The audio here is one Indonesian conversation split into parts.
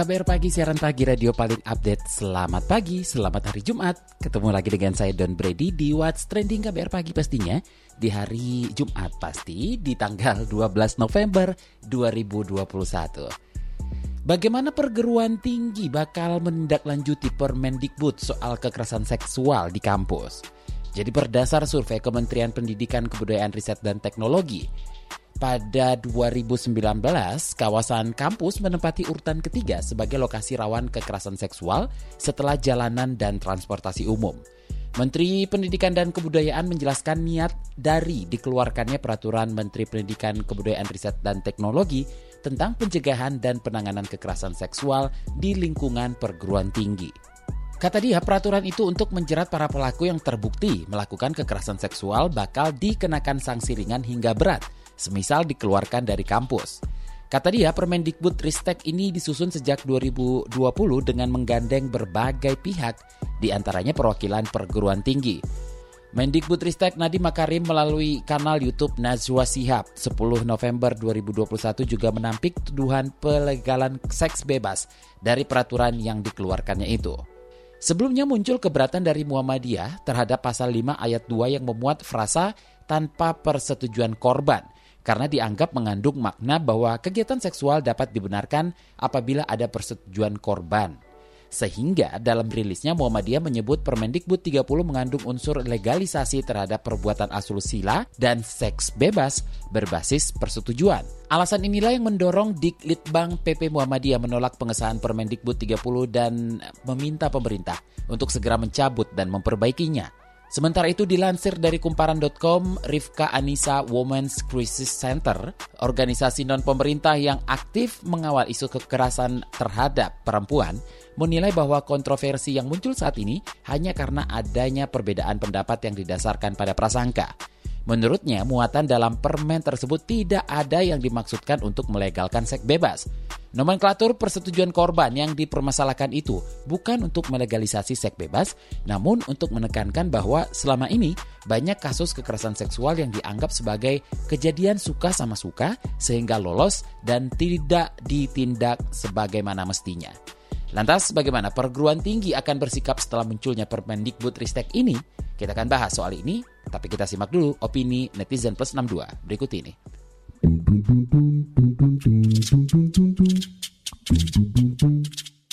KBR Pagi, siaran pagi radio paling update. Selamat pagi, selamat hari Jumat. Ketemu lagi dengan saya Don Brady di What's Trending KBR Pagi pastinya. Di hari Jumat pasti, di tanggal 12 November 2021. Bagaimana perguruan tinggi bakal menindaklanjuti Permendikbud soal kekerasan seksual di kampus? Jadi berdasar survei Kementerian Pendidikan Kebudayaan Riset dan Teknologi, pada 2019, kawasan kampus menempati urutan ketiga sebagai lokasi rawan kekerasan seksual setelah jalanan dan transportasi umum. Menteri Pendidikan dan Kebudayaan menjelaskan niat dari dikeluarkannya peraturan Menteri Pendidikan Kebudayaan Riset dan Teknologi tentang pencegahan dan penanganan kekerasan seksual di lingkungan perguruan tinggi. Kata dia, peraturan itu untuk menjerat para pelaku yang terbukti melakukan kekerasan seksual bakal dikenakan sanksi ringan hingga berat – semisal dikeluarkan dari kampus. Kata dia, Permendikbud Ristek ini disusun sejak 2020 dengan menggandeng berbagai pihak, di antaranya perwakilan perguruan tinggi. Mendikbud Ristek Nadiem Makarim melalui kanal YouTube Najwa Sihab 10 November 2021 juga menampik tuduhan pelegalan seks bebas dari peraturan yang dikeluarkannya itu. Sebelumnya muncul keberatan dari Muhammadiyah terhadap pasal 5 ayat 2 yang memuat frasa tanpa persetujuan korban – karena dianggap mengandung makna bahwa kegiatan seksual dapat dibenarkan apabila ada persetujuan korban. Sehingga dalam rilisnya Muhammadiyah menyebut Permendikbud 30 mengandung unsur legalisasi terhadap perbuatan asusila dan seks bebas berbasis persetujuan. Alasan inilah yang mendorong Diklitbang PP Muhammadiyah menolak pengesahan Permendikbud 30 dan meminta pemerintah untuk segera mencabut dan memperbaikinya. Sementara itu dilansir dari kumparan.com, Rifka Anissa Women's Crisis Center, organisasi non-pemerintah yang aktif mengawal isu kekerasan terhadap perempuan, menilai bahwa kontroversi yang muncul saat ini hanya karena adanya perbedaan pendapat yang didasarkan pada prasangka. Menurutnya, muatan dalam permen tersebut tidak ada yang dimaksudkan untuk melegalkan seks bebas. Nomenklatur persetujuan korban yang dipermasalahkan itu bukan untuk melegalisasi seks bebas, namun untuk menekankan bahwa selama ini banyak kasus kekerasan seksual yang dianggap sebagai kejadian suka sama suka sehingga lolos dan tidak ditindak sebagaimana mestinya. Lantas bagaimana perguruan tinggi akan bersikap setelah munculnya Permendikbud Ristek ini? Kita akan bahas soal ini, tapi kita simak dulu opini netizen plus 62 berikut ini.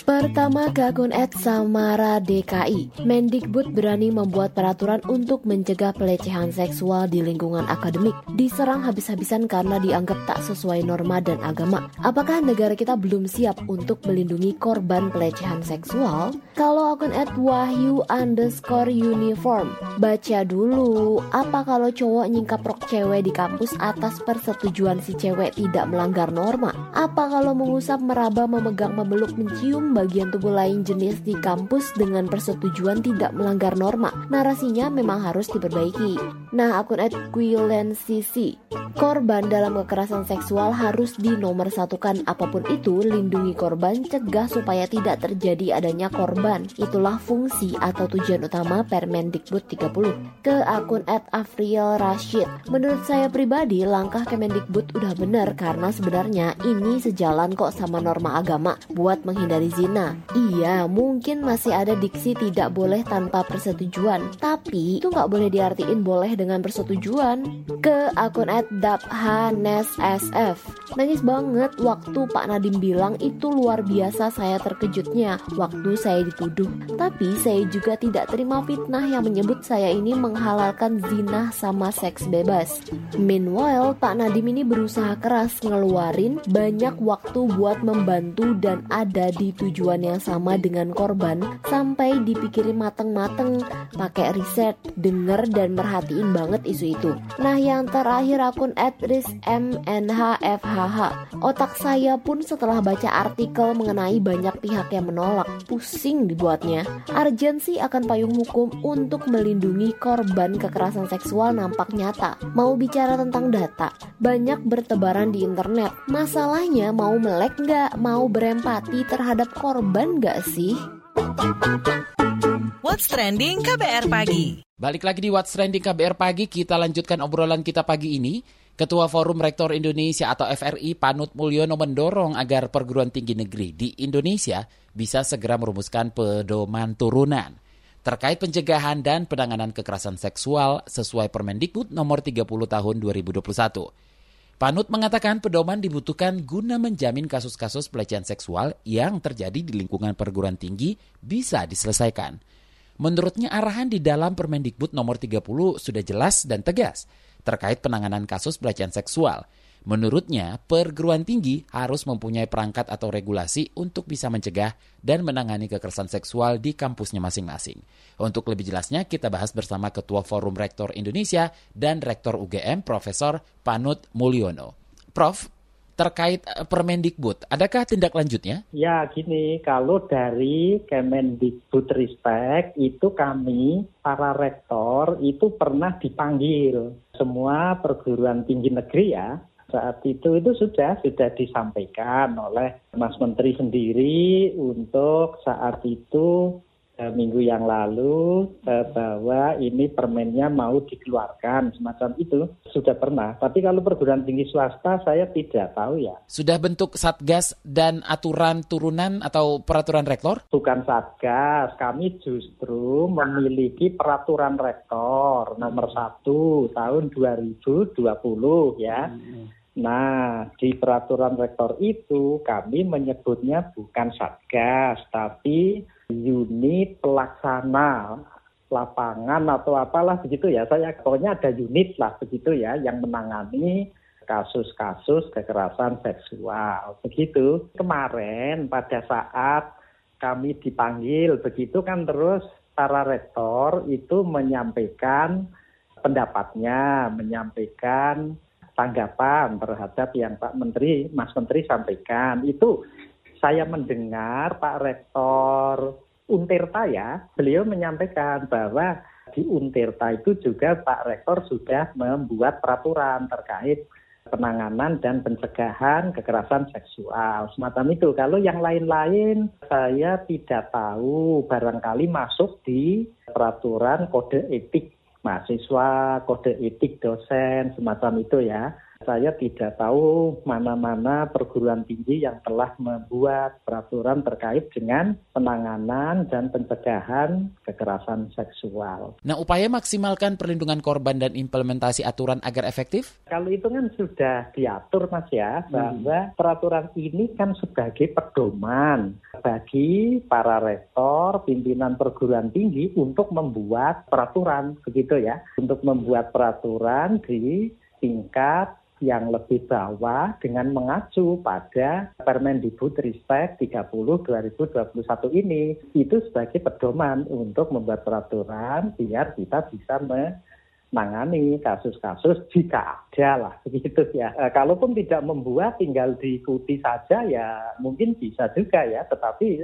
Pertama akun Ed Samara DKI, Mendikbud berani membuat peraturan untuk mencegah pelecehan seksual di lingkungan akademik. Diserang habis-habisan karena dianggap tak sesuai norma dan agama. Apakah negara kita belum siap untuk melindungi korban pelecehan seksual? Kalau akun Ed Wahyu underscore uniform, baca dulu, apa kalau cowok nyingkap rok cewek di kampus atas persetujuan si cewek tidak melanggar norma? Apa kalau mengusap, meraba, memegang, memeluk, mencium bagian tubuh lain jenis di kampus dengan persetujuan tidak melanggar norma. Narasinya memang harus diperbaiki. Nah, akun @quilensisi. Korban dalam kekerasan seksual harus dinomorsatukan apa pun itu, lindungi korban, cegah supaya tidak terjadi adanya korban. Itulah fungsi atau tujuan utama Permendikbud 30. Ke akun @afriel Rashid. Menurut saya pribadi, langkah Kemendikbud udah benar karena sebenarnya ini sejalan kok sama norma agama buat menghindari zina Nah, iya mungkin masih ada diksi tidak boleh tanpa persetujuan, tapi itu nggak boleh diartiin boleh dengan persetujuan. Ke akun @dabhanessf. Nangis banget waktu Pak Nadim bilang itu luar biasa saya terkejutnya waktu saya dituduh. Tapi saya juga tidak terima fitnah yang menyebut saya ini menghalalkan zina sama seks bebas. Meanwhile, Pak Nadim ini berusaha keras ngeluarin banyak waktu buat membantu dan ada di tujuan yang sama dengan korban sampai dipikirin mateng-mateng, pakai riset, denger dan merhatiin banget isu itu. Nah yang terakhir akun @rismnhfhh. Otak saya pun setelah baca artikel mengenai banyak pihak yang menolak, pusing dibuatnya. Arjensi akan payung hukum untuk melindungi korban kekerasan seksual nampak nyata. Mau bicara tentang data, banyak bertebaran di internet. Masalahnya mau melek nggak, mau berempati terhadap korban nggak sih? What's Trending KBR Pagi Balik lagi di What's Trending KBR Pagi, kita lanjutkan obrolan kita pagi ini. Ketua Forum Rektor Indonesia atau FRI Panut Mulyono mendorong agar perguruan tinggi negeri di Indonesia bisa segera merumuskan pedoman turunan terkait pencegahan dan penanganan kekerasan seksual sesuai Permendikbud nomor 30 tahun 2021. Panut mengatakan pedoman dibutuhkan guna menjamin kasus-kasus pelecehan seksual yang terjadi di lingkungan perguruan tinggi bisa diselesaikan. Menurutnya arahan di dalam Permendikbud nomor 30 sudah jelas dan tegas terkait penanganan kasus pelecehan seksual. Menurutnya, perguruan tinggi harus mempunyai perangkat atau regulasi untuk bisa mencegah dan menangani kekerasan seksual di kampusnya masing-masing. Untuk lebih jelasnya, kita bahas bersama Ketua Forum Rektor Indonesia dan Rektor UGM, Profesor Panut Mulyono. Prof, terkait eh, Permendikbud, adakah tindak lanjutnya? Ya, gini, kalau dari Kemendikbud Ristek itu kami para rektor itu pernah dipanggil semua perguruan tinggi negeri ya saat itu itu sudah sudah disampaikan oleh Mas Menteri sendiri untuk saat itu eh, minggu yang lalu eh, bahwa ini permennya mau dikeluarkan semacam itu sudah pernah. Tapi kalau perguruan tinggi swasta saya tidak tahu ya. Sudah bentuk satgas dan aturan turunan atau peraturan rektor? Bukan satgas, kami justru memiliki peraturan rektor nomor satu tahun 2020 ya. Hmm Nah, di peraturan rektor itu kami menyebutnya bukan satgas, tapi unit pelaksana lapangan atau apalah begitu ya. Saya pokoknya ada unit lah begitu ya yang menangani kasus-kasus kekerasan seksual. Begitu. Kemarin pada saat kami dipanggil begitu kan terus para rektor itu menyampaikan pendapatnya, menyampaikan tanggapan terhadap yang Pak Menteri, Mas Menteri sampaikan. Itu saya mendengar Pak Rektor Untirta ya, beliau menyampaikan bahwa di Untirta itu juga Pak Rektor sudah membuat peraturan terkait penanganan dan pencegahan kekerasan seksual semacam itu. Kalau yang lain-lain saya tidak tahu barangkali masuk di peraturan kode etik mahasiswa, kode etik dosen, semacam itu ya. Saya tidak tahu mana-mana perguruan tinggi yang telah membuat peraturan terkait dengan penanganan dan pencegahan kekerasan seksual. Nah, upaya maksimalkan perlindungan korban dan implementasi aturan agar efektif? Kalau itu kan sudah diatur, Mas ya, hmm. bahwa hmm. peraturan ini kan sebagai pedoman bagi para rektor, pimpinan perguruan tinggi untuk membuat peraturan, begitu ya, untuk membuat peraturan di tingkat yang lebih bawah dengan mengacu pada Permendikbud Ristek 30 2021 ini itu sebagai pedoman untuk membuat peraturan biar kita bisa menangani kasus-kasus jika ada lah begitu ya. E, kalaupun tidak membuat tinggal diikuti saja ya mungkin bisa juga ya tetapi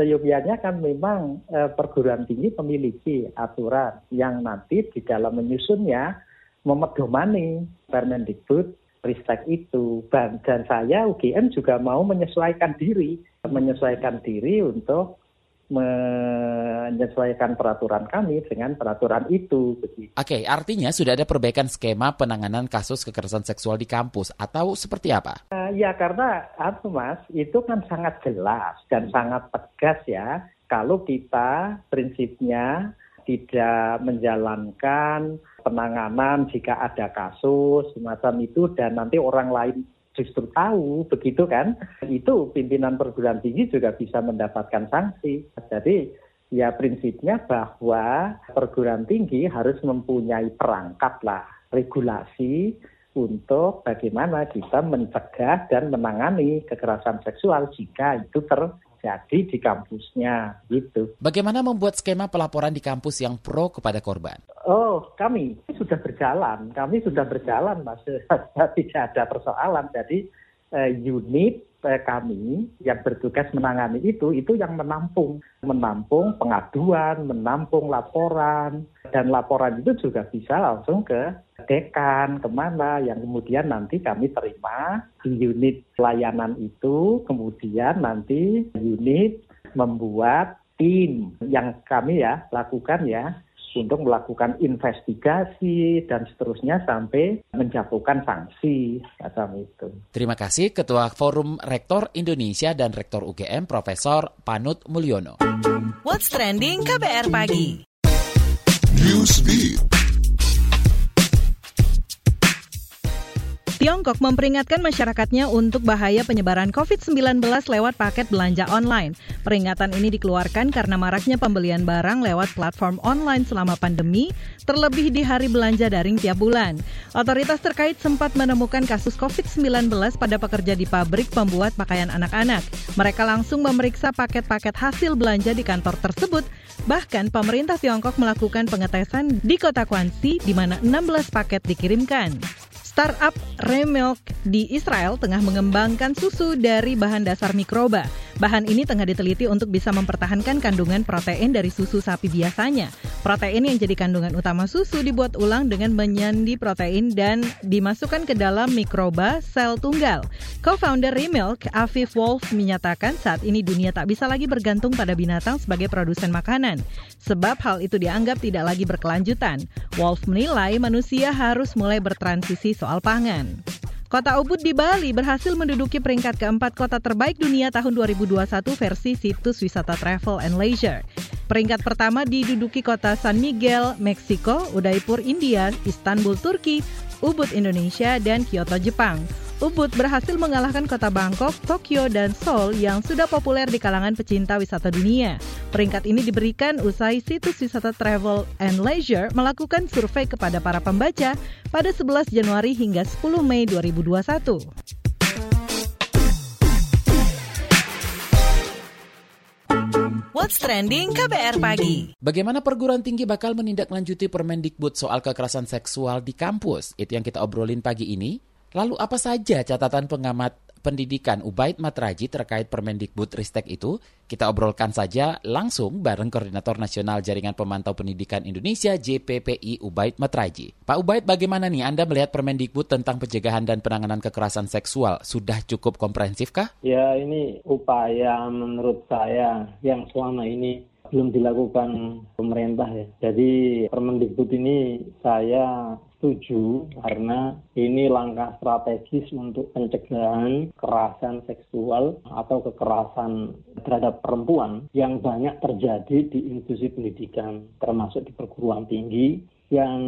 seyogianya kan memang e, perguruan tinggi memiliki aturan yang nanti di dalam menyusunnya memedomani Permendikbud Ristek itu dan, saya UGM juga mau menyesuaikan diri menyesuaikan diri untuk menyesuaikan peraturan kami dengan peraturan itu. Oke, artinya sudah ada perbaikan skema penanganan kasus kekerasan seksual di kampus atau seperti apa? Uh, ya karena apa mas, itu kan sangat jelas dan sangat tegas ya. Kalau kita prinsipnya tidak menjalankan penanganan jika ada kasus semacam itu dan nanti orang lain justru tahu begitu kan? Itu pimpinan perguruan tinggi juga bisa mendapatkan sanksi. Jadi ya prinsipnya bahwa perguruan tinggi harus mempunyai perangkat lah regulasi untuk bagaimana kita mencegah dan menangani kekerasan seksual jika itu ter terjadi di kampusnya gitu. Bagaimana membuat skema pelaporan di kampus yang pro kepada korban? Oh, kami sudah berjalan. Kami sudah berjalan, Mas. Tidak ada persoalan. Jadi eh, unit kami yang bertugas menangani itu itu yang menampung. Menampung pengaduan, menampung laporan. Dan laporan itu juga bisa langsung ke dekan ke mana yang kemudian nanti kami terima di unit pelayanan itu. Kemudian nanti unit membuat tim yang kami ya lakukan ya untuk melakukan investigasi dan seterusnya sampai menjatuhkan sanksi macam itu. Terima kasih Ketua Forum Rektor Indonesia dan Rektor UGM Profesor Panut Mulyono. What's trending KBR pagi? Newsbeat. Tiongkok memperingatkan masyarakatnya untuk bahaya penyebaran COVID-19 lewat paket belanja online. Peringatan ini dikeluarkan karena maraknya pembelian barang lewat platform online selama pandemi, terlebih di hari belanja daring tiap bulan. Otoritas terkait sempat menemukan kasus COVID-19 pada pekerja di pabrik pembuat pakaian anak-anak. Mereka langsung memeriksa paket-paket hasil belanja di kantor tersebut. Bahkan pemerintah Tiongkok melakukan pengetesan di kota Kwansi di mana 16 paket dikirimkan. Startup Remilk di Israel tengah mengembangkan susu dari bahan dasar mikroba. Bahan ini tengah diteliti untuk bisa mempertahankan kandungan protein dari susu sapi biasanya. Protein yang jadi kandungan utama susu dibuat ulang dengan menyandi protein dan dimasukkan ke dalam mikroba sel tunggal. Co-founder Remilk, Afif Wolf, menyatakan saat ini dunia tak bisa lagi bergantung pada binatang sebagai produsen makanan. Sebab hal itu dianggap tidak lagi berkelanjutan. Wolf menilai manusia harus mulai bertransisi soal pangan. Kota Ubud di Bali berhasil menduduki peringkat keempat kota terbaik dunia tahun 2021 versi situs wisata travel and leisure. Peringkat pertama diduduki kota San Miguel, Meksiko, Udaipur, India, Istanbul, Turki, Ubud, Indonesia, dan Kyoto, Jepang. Ubud berhasil mengalahkan kota Bangkok, Tokyo, dan Seoul yang sudah populer di kalangan pecinta wisata dunia. Peringkat ini diberikan usai situs wisata Travel and Leisure melakukan survei kepada para pembaca pada 11 Januari hingga 10 Mei 2021. What's Trending KBR Pagi. Bagaimana perguruan tinggi bakal menindaklanjuti Permendikbud soal kekerasan seksual di kampus? Itu yang kita obrolin pagi ini. Lalu apa saja catatan pengamat pendidikan Ubaid Matraji terkait Permendikbud Ristek itu? Kita obrolkan saja langsung bareng Koordinator Nasional Jaringan Pemantau Pendidikan Indonesia JPPI Ubaid Matraji. Pak Ubaid, bagaimana nih Anda melihat Permendikbud tentang pencegahan dan penanganan kekerasan seksual? Sudah cukup komprehensif kah? Ya, ini upaya menurut saya yang selama ini belum dilakukan pemerintah ya. Jadi Permendikbud ini saya setuju karena ini langkah strategis untuk pencegahan kekerasan seksual atau kekerasan terhadap perempuan yang banyak terjadi di institusi pendidikan termasuk di perguruan tinggi yang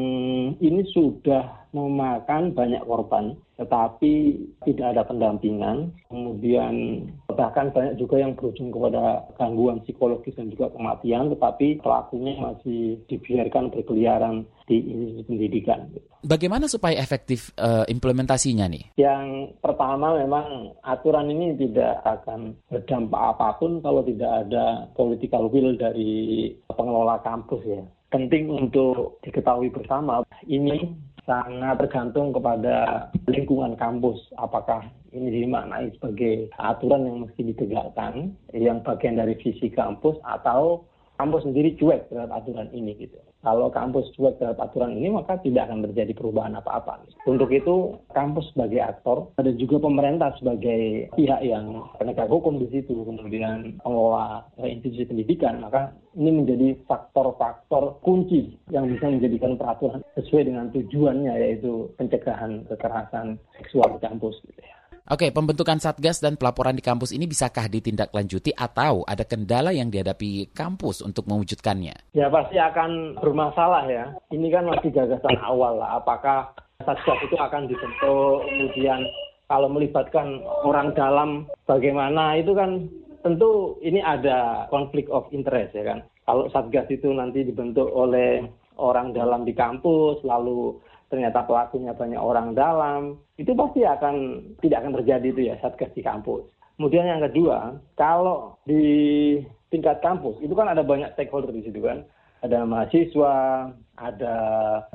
ini sudah memakan banyak korban, tetapi tidak ada pendampingan. Kemudian bahkan banyak juga yang berujung kepada gangguan psikologis dan juga kematian, tetapi pelakunya masih dibiarkan berkeliaran di institusi pendidikan. Bagaimana supaya efektif uh, implementasinya nih? Yang pertama memang aturan ini tidak akan berdampak apa pun kalau tidak ada political will dari pengelola kampus ya penting untuk diketahui bersama ini sangat tergantung kepada lingkungan kampus. Apakah ini dimaknai sebagai aturan yang mesti ditegakkan, yang bagian dari visi kampus, atau kampus sendiri cuek terhadap aturan ini gitu. Kalau kampus cuek terhadap aturan ini maka tidak akan terjadi perubahan apa-apa. Untuk itu kampus sebagai aktor ada juga pemerintah sebagai pihak yang penegak hukum di situ kemudian pengelola institusi pendidikan maka ini menjadi faktor-faktor kunci yang bisa menjadikan peraturan sesuai dengan tujuannya yaitu pencegahan kekerasan seksual di kampus gitu ya. Oke, pembentukan Satgas dan pelaporan di kampus ini bisakah ditindaklanjuti atau ada kendala yang dihadapi kampus untuk mewujudkannya? Ya pasti akan bermasalah ya. Ini kan masih gagasan awal lah. Apakah Satgas itu akan dibentuk, kemudian kalau melibatkan orang dalam bagaimana itu kan tentu ini ada konflik of interest ya kan. Kalau Satgas itu nanti dibentuk oleh orang dalam di kampus, lalu ternyata pelakunya banyak orang dalam, itu pasti akan tidak akan terjadi itu ya satgas di kampus. Kemudian yang kedua, kalau di tingkat kampus itu kan ada banyak stakeholder di situ kan. Ada mahasiswa, ada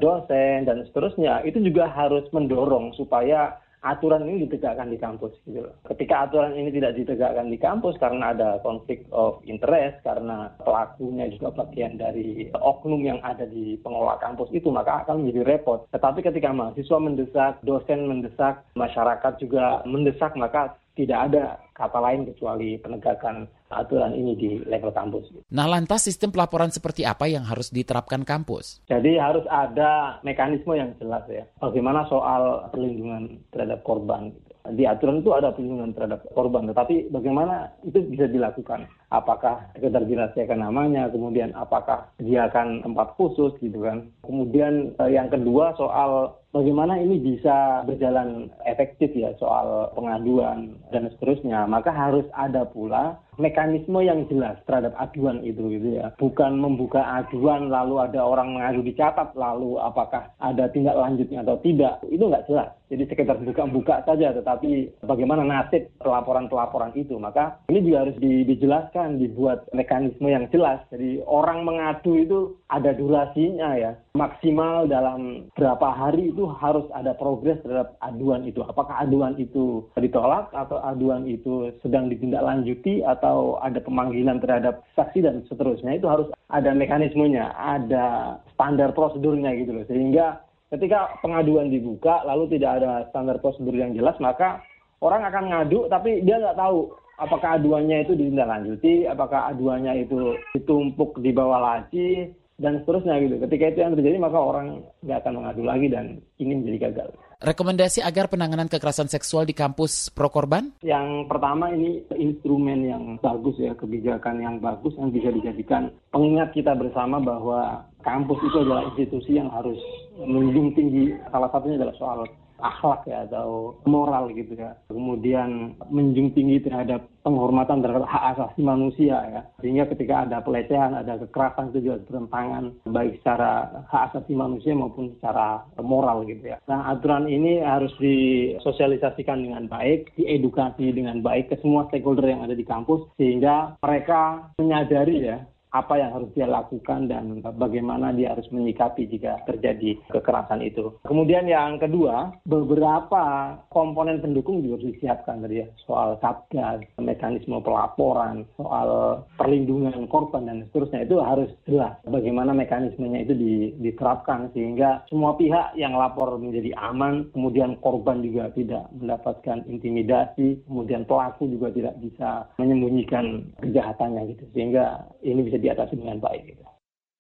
dosen dan seterusnya. Itu juga harus mendorong supaya aturan ini ditegakkan di kampus gitu. Ketika aturan ini tidak ditegakkan di kampus karena ada konflik of interest, karena pelakunya juga bagian dari oknum yang ada di pengelola kampus itu, maka akan menjadi repot. Tetapi ketika mahasiswa mendesak, dosen mendesak, masyarakat juga mendesak, maka tidak ada kata lain kecuali penegakan aturan ini di level kampus. Nah, lantas sistem pelaporan seperti apa yang harus diterapkan kampus? Jadi harus ada mekanisme yang jelas ya. Bagaimana soal perlindungan terhadap korban. Di aturan itu ada perlindungan terhadap korban, tetapi bagaimana itu bisa dilakukan? Apakah sekedar dirahasiakan namanya, kemudian apakah dia akan tempat khusus gitu kan? Kemudian eh, yang kedua soal bagaimana ini bisa berjalan efektif ya soal pengaduan dan seterusnya, maka harus ada pula mekanisme yang jelas terhadap aduan itu gitu ya. Bukan membuka aduan lalu ada orang mengadu dicatat lalu apakah ada tindak lanjutnya atau tidak. Itu nggak jelas. Jadi sekitar buka-buka saja tetapi bagaimana nasib pelaporan-pelaporan itu. Maka ini juga harus dijelaskan, dibuat mekanisme yang jelas. Jadi orang mengadu itu ada durasinya ya. Maksimal dalam berapa hari itu harus ada progres terhadap aduan itu. Apakah aduan itu ditolak atau aduan itu sedang ditindaklanjuti atau ada pemanggilan terhadap saksi dan seterusnya. Itu harus ada mekanismenya, ada standar prosedurnya gitu loh. Sehingga ketika pengaduan dibuka lalu tidak ada standar prosedur yang jelas, maka orang akan ngadu tapi dia nggak tahu apakah aduannya itu ditindaklanjuti, apakah aduannya itu ditumpuk di bawah laci, dan seterusnya gitu. Ketika itu yang terjadi maka orang nggak akan mengadu lagi dan ini menjadi gagal. Rekomendasi agar penanganan kekerasan seksual di kampus pro korban? Yang pertama ini instrumen yang bagus ya, kebijakan yang bagus yang bisa dijadikan pengingat kita bersama bahwa kampus itu adalah institusi yang harus menjunjung tinggi. Salah satunya adalah soal akhlak ya atau moral gitu ya. Kemudian menjunjung tinggi terhadap penghormatan terhadap hak asasi manusia ya. Sehingga ketika ada pelecehan, ada kekerasan itu juga bertentangan baik secara hak asasi manusia maupun secara moral gitu ya. Nah aturan ini harus disosialisasikan dengan baik, diedukasi dengan baik ke semua stakeholder yang ada di kampus sehingga mereka menyadari ya apa yang harus dia lakukan dan bagaimana dia harus menyikapi jika terjadi kekerasan itu. Kemudian yang kedua, beberapa komponen pendukung juga harus disiapkan tadi ya, soal satgas, mekanisme pelaporan, soal perlindungan korban dan seterusnya. Itu harus jelas bagaimana mekanismenya itu diterapkan sehingga semua pihak yang lapor menjadi aman, kemudian korban juga tidak mendapatkan intimidasi, kemudian pelaku juga tidak bisa menyembunyikan kejahatannya gitu. Sehingga ini bisa diatasi dengan baik. Gitu.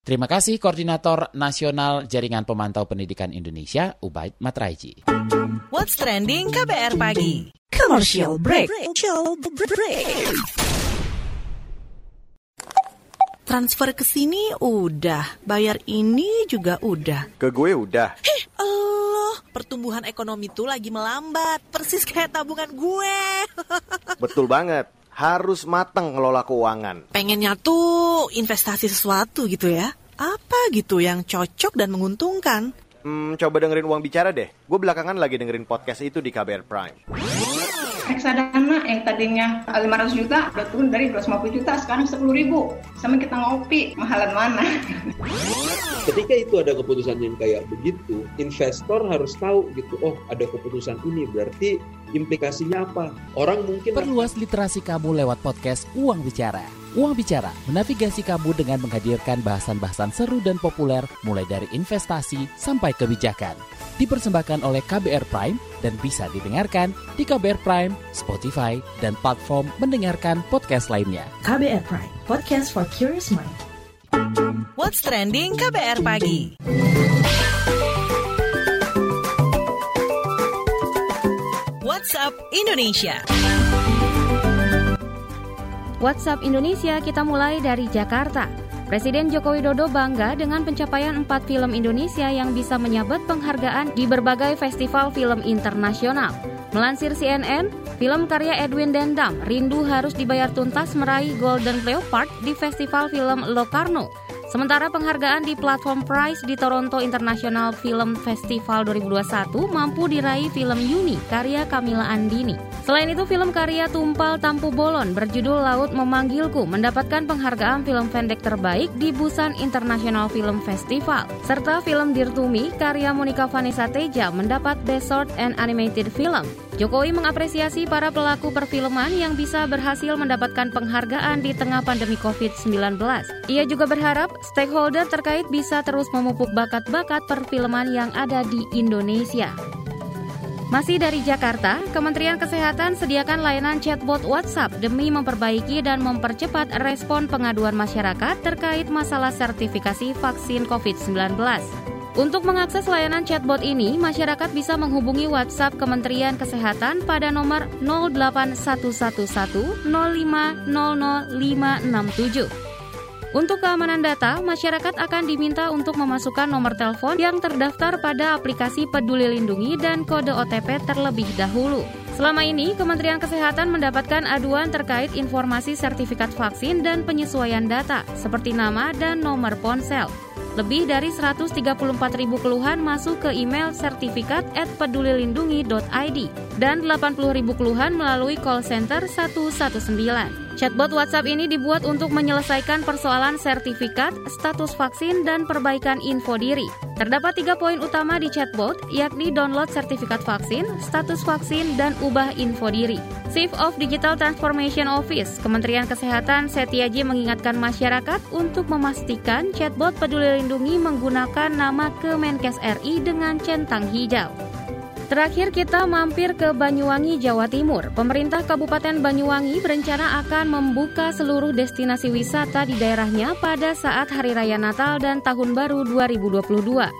Terima kasih Koordinator Nasional Jaringan Pemantau Pendidikan Indonesia, Ubaid Matraiji. What's Trending KBR Pagi Commercial Break Break Transfer ke sini udah, bayar ini juga udah. Ke gue udah. Heh, Allah, pertumbuhan ekonomi tuh lagi melambat, persis kayak tabungan gue. Betul banget harus matang ngelola keuangan. Pengennya tuh investasi sesuatu gitu ya. Apa gitu yang cocok dan menguntungkan? Hmm, coba dengerin uang bicara deh. Gue belakangan lagi dengerin podcast itu di KBR Prime. Reksadana yang tadinya 500 juta udah turun dari 250 juta sekarang 10 ribu. Sama kita ngopi, mahalan mana? Ketika itu ada keputusan yang kayak begitu, investor harus tahu gitu, oh ada keputusan ini berarti implikasinya apa? Orang mungkin perluas literasi kamu lewat podcast Uang Bicara. Uang Bicara menavigasi kamu dengan menghadirkan bahasan-bahasan seru dan populer mulai dari investasi sampai kebijakan. Dipersembahkan oleh KBR Prime dan bisa didengarkan di KBR Prime, Spotify, dan platform mendengarkan podcast lainnya. KBR Prime, podcast for curious mind. What's trending KBR pagi? WhatsApp Indonesia. WhatsApp Indonesia kita mulai dari Jakarta. Presiden Joko Widodo bangga dengan pencapaian empat film Indonesia yang bisa menyabet penghargaan di berbagai festival film internasional. Melansir CNN, film karya Edwin Dendam, Rindu Harus Dibayar Tuntas meraih Golden Leopard di Festival Film Locarno. Sementara penghargaan di platform Prize di Toronto International Film Festival 2021 mampu diraih film Yuni karya Camilla Andini. Selain itu, film karya Tumpal Tampu Bolon berjudul Laut Memanggilku mendapatkan penghargaan film pendek terbaik di Busan International Film Festival. Serta film Dirtumi karya Monica Vanessa Teja mendapat Best Short and Animated Film. Jokowi mengapresiasi para pelaku perfilman yang bisa berhasil mendapatkan penghargaan di tengah pandemi COVID-19. Ia juga berharap stakeholder terkait bisa terus memupuk bakat-bakat perfilman yang ada di Indonesia. Masih dari Jakarta, Kementerian Kesehatan sediakan layanan chatbot WhatsApp demi memperbaiki dan mempercepat respon pengaduan masyarakat terkait masalah sertifikasi vaksin COVID-19. Untuk mengakses layanan chatbot ini, masyarakat bisa menghubungi WhatsApp Kementerian Kesehatan pada nomor 08111 0500 untuk keamanan data, masyarakat akan diminta untuk memasukkan nomor telepon yang terdaftar pada aplikasi Peduli Lindungi dan kode OTP terlebih dahulu. Selama ini, Kementerian Kesehatan mendapatkan aduan terkait informasi sertifikat vaksin dan penyesuaian data, seperti nama dan nomor ponsel. Lebih dari 134 ribu keluhan masuk ke email sertifikat at pedulilindungi.id dan 80 ribu keluhan melalui call center 119. Chatbot WhatsApp ini dibuat untuk menyelesaikan persoalan sertifikat, status vaksin, dan perbaikan info diri. Terdapat tiga poin utama di chatbot, yakni download sertifikat vaksin, status vaksin, dan ubah info diri. Chief of Digital Transformation Office, Kementerian Kesehatan Setiaji mengingatkan masyarakat untuk memastikan chatbot peduli lindungi menggunakan nama Kemenkes RI dengan centang hijau. Terakhir kita mampir ke Banyuwangi, Jawa Timur. Pemerintah Kabupaten Banyuwangi berencana akan membuka seluruh destinasi wisata di daerahnya pada saat Hari Raya Natal dan Tahun Baru 2022.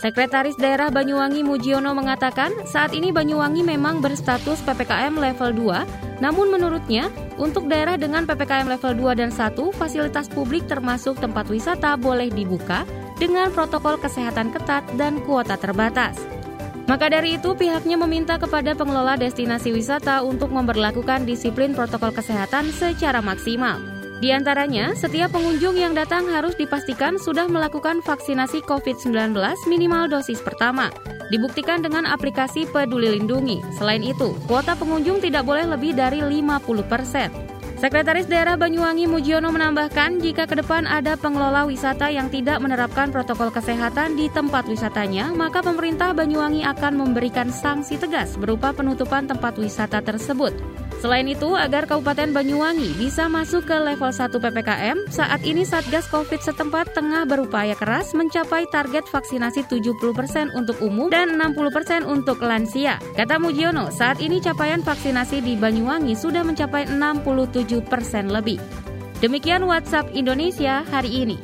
Sekretaris Daerah Banyuwangi Mujiono mengatakan, saat ini Banyuwangi memang berstatus PPKM level 2, namun menurutnya, untuk daerah dengan PPKM level 2 dan 1, fasilitas publik termasuk tempat wisata boleh dibuka dengan protokol kesehatan ketat dan kuota terbatas. Maka dari itu, pihaknya meminta kepada pengelola destinasi wisata untuk memperlakukan disiplin protokol kesehatan secara maksimal. Di antaranya, setiap pengunjung yang datang harus dipastikan sudah melakukan vaksinasi COVID-19 minimal dosis pertama. Dibuktikan dengan aplikasi Peduli Lindungi. Selain itu, kuota pengunjung tidak boleh lebih dari 50 persen. Sekretaris Daerah Banyuwangi Mujiono menambahkan jika ke depan ada pengelola wisata yang tidak menerapkan protokol kesehatan di tempat wisatanya, maka pemerintah Banyuwangi akan memberikan sanksi tegas berupa penutupan tempat wisata tersebut. Selain itu, agar Kabupaten Banyuwangi bisa masuk ke level 1 PPKM, saat ini Satgas Covid setempat tengah berupaya keras mencapai target vaksinasi 70% untuk umum dan 60% untuk lansia. Kata Mujiono, saat ini capaian vaksinasi di Banyuwangi sudah mencapai 67% lebih. Demikian WhatsApp Indonesia hari ini.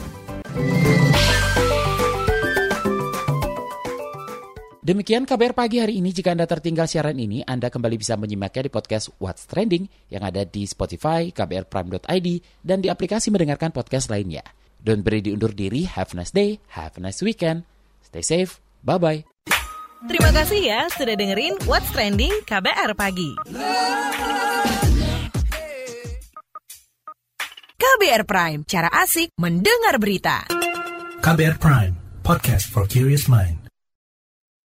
Demikian kabar pagi hari ini. Jika Anda tertinggal siaran ini, Anda kembali bisa menyimaknya di podcast What's Trending yang ada di Spotify, kbrprime.id, dan di aplikasi mendengarkan podcast lainnya. Don't beri diundur diri. Have a nice day. Have a nice weekend. Stay safe. Bye-bye. Terima kasih ya sudah dengerin What's Trending KBR Pagi. KBR Prime, cara asik mendengar berita. KBR Prime, podcast for curious mind.